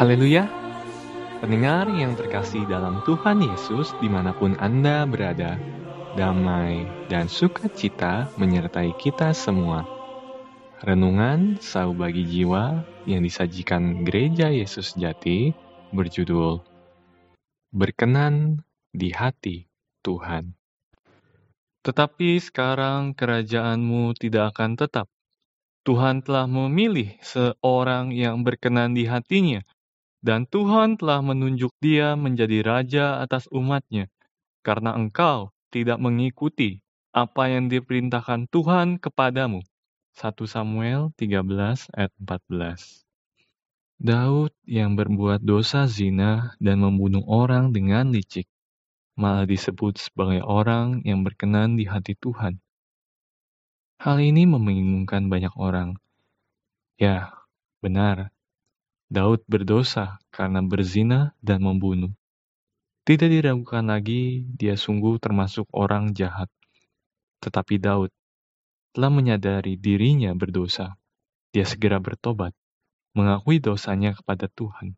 Haleluya! Pendengar yang terkasih dalam Tuhan Yesus di mana pun Anda berada, damai dan sukacita menyertai kita semua. Renungan Sau Bagi Jiwa yang disajikan Gereja Yesus Jati berjudul Berkenan di Hati Tuhan. Tetapi sekarang kerajaanmu tidak akan tetap. Tuhan telah memilih seorang yang berkenan di hatinya, dan Tuhan telah menunjuk dia menjadi raja atas umatnya, karena engkau tidak mengikuti apa yang diperintahkan Tuhan kepadamu. 1 Samuel 13 ayat 14 Daud yang berbuat dosa zina dan membunuh orang dengan licik, malah disebut sebagai orang yang berkenan di hati Tuhan. Hal ini membingungkan banyak orang. Ya, benar. Daud berdosa karena berzina dan membunuh. Tidak diragukan lagi dia sungguh termasuk orang jahat. Tetapi Daud telah menyadari dirinya berdosa. Dia segera bertobat, mengakui dosanya kepada Tuhan.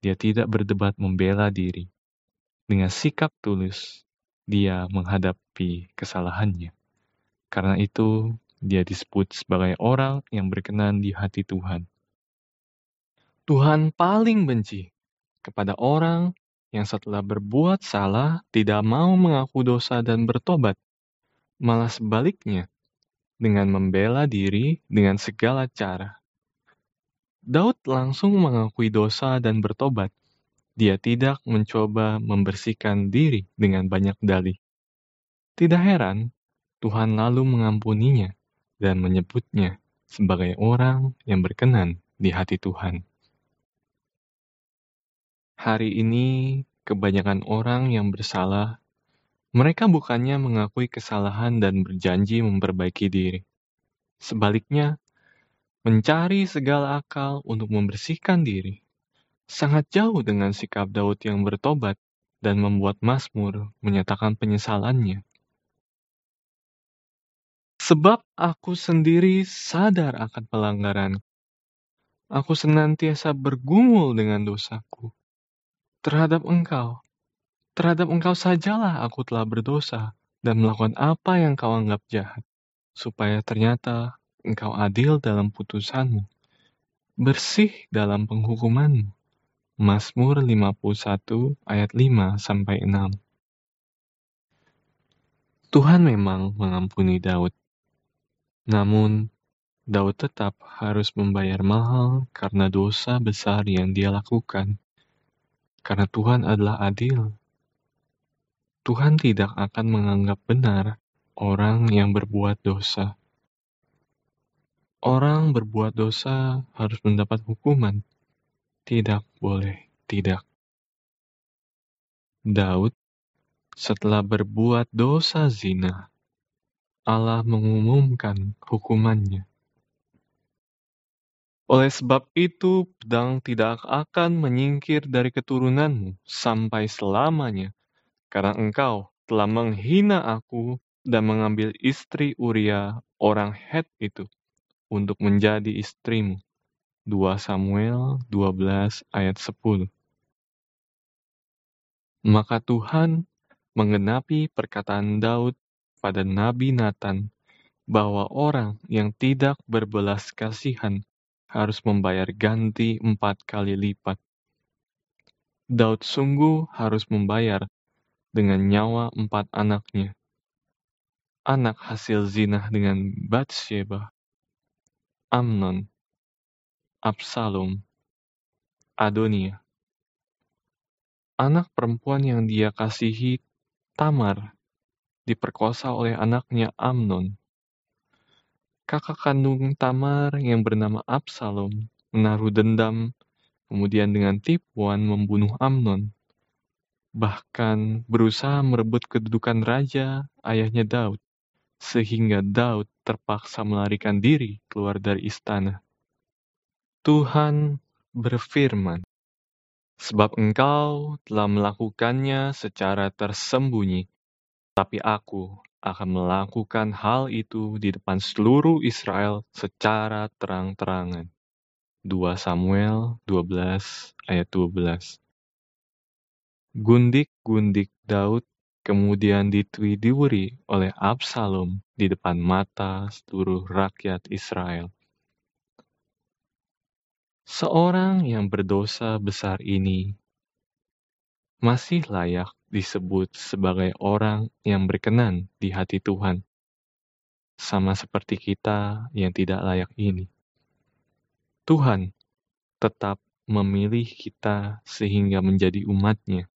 Dia tidak berdebat membela diri. Dengan sikap tulus, dia menghadapi kesalahannya. Karena itu, dia disebut sebagai orang yang berkenan di hati Tuhan. Tuhan paling benci kepada orang yang setelah berbuat salah tidak mau mengaku dosa dan bertobat. Malah sebaliknya, dengan membela diri dengan segala cara. Daud langsung mengakui dosa dan bertobat. Dia tidak mencoba membersihkan diri dengan banyak dalih. Tidak heran Tuhan lalu mengampuninya dan menyebutnya sebagai orang yang berkenan di hati Tuhan. Hari ini, kebanyakan orang yang bersalah, mereka bukannya mengakui kesalahan dan berjanji memperbaiki diri. Sebaliknya, mencari segala akal untuk membersihkan diri. Sangat jauh dengan sikap Daud yang bertobat dan membuat Mazmur menyatakan penyesalannya. Sebab aku sendiri sadar akan pelanggaran. Aku senantiasa bergumul dengan dosaku. Terhadap engkau, terhadap engkau sajalah aku telah berdosa dan melakukan apa yang kau anggap jahat, supaya ternyata engkau adil dalam putusanmu, bersih dalam penghukumanmu. Mazmur 51 ayat 5 sampai 6. Tuhan memang mengampuni Daud namun, Daud tetap harus membayar mahal karena dosa besar yang dia lakukan. Karena Tuhan adalah adil. Tuhan tidak akan menganggap benar orang yang berbuat dosa. Orang berbuat dosa harus mendapat hukuman. Tidak boleh, tidak. Daud setelah berbuat dosa zina, Allah mengumumkan hukumannya. Oleh sebab itu, pedang tidak akan menyingkir dari keturunanmu sampai selamanya, karena engkau telah menghina aku dan mengambil istri Uria orang Het itu untuk menjadi istrimu. 2 Samuel 12 ayat 10 Maka Tuhan menggenapi perkataan Daud pada Nabi Nathan bahwa orang yang tidak berbelas kasihan harus membayar ganti empat kali lipat. Daud sungguh harus membayar dengan nyawa empat anaknya. Anak hasil zina dengan Batsheba, Amnon, Absalom, Adonia. Anak perempuan yang dia kasihi, Tamar, diperkosa oleh anaknya Amnon. Kakak kandung Tamar yang bernama Absalom menaruh dendam, kemudian dengan tipuan membunuh Amnon. Bahkan berusaha merebut kedudukan raja ayahnya Daud, sehingga Daud terpaksa melarikan diri keluar dari istana. Tuhan berfirman, Sebab engkau telah melakukannya secara tersembunyi, tapi aku akan melakukan hal itu di depan seluruh Israel secara terang-terangan. 2 Samuel 12 ayat 12. Gundik-gundik Daud kemudian dituiduri oleh Absalom di depan mata seluruh rakyat Israel. Seorang yang berdosa besar ini masih layak disebut sebagai orang yang berkenan di hati Tuhan, sama seperti kita yang tidak layak ini. Tuhan tetap memilih kita sehingga menjadi umatnya.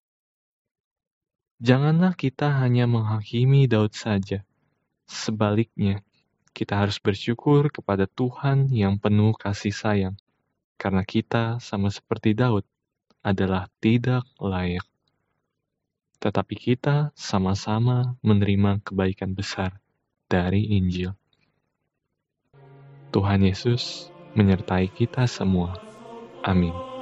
Janganlah kita hanya menghakimi Daud saja. Sebaliknya, kita harus bersyukur kepada Tuhan yang penuh kasih sayang, karena kita sama seperti Daud adalah tidak layak tetapi kita sama-sama menerima kebaikan besar dari Injil. Tuhan Yesus menyertai kita semua. Amin.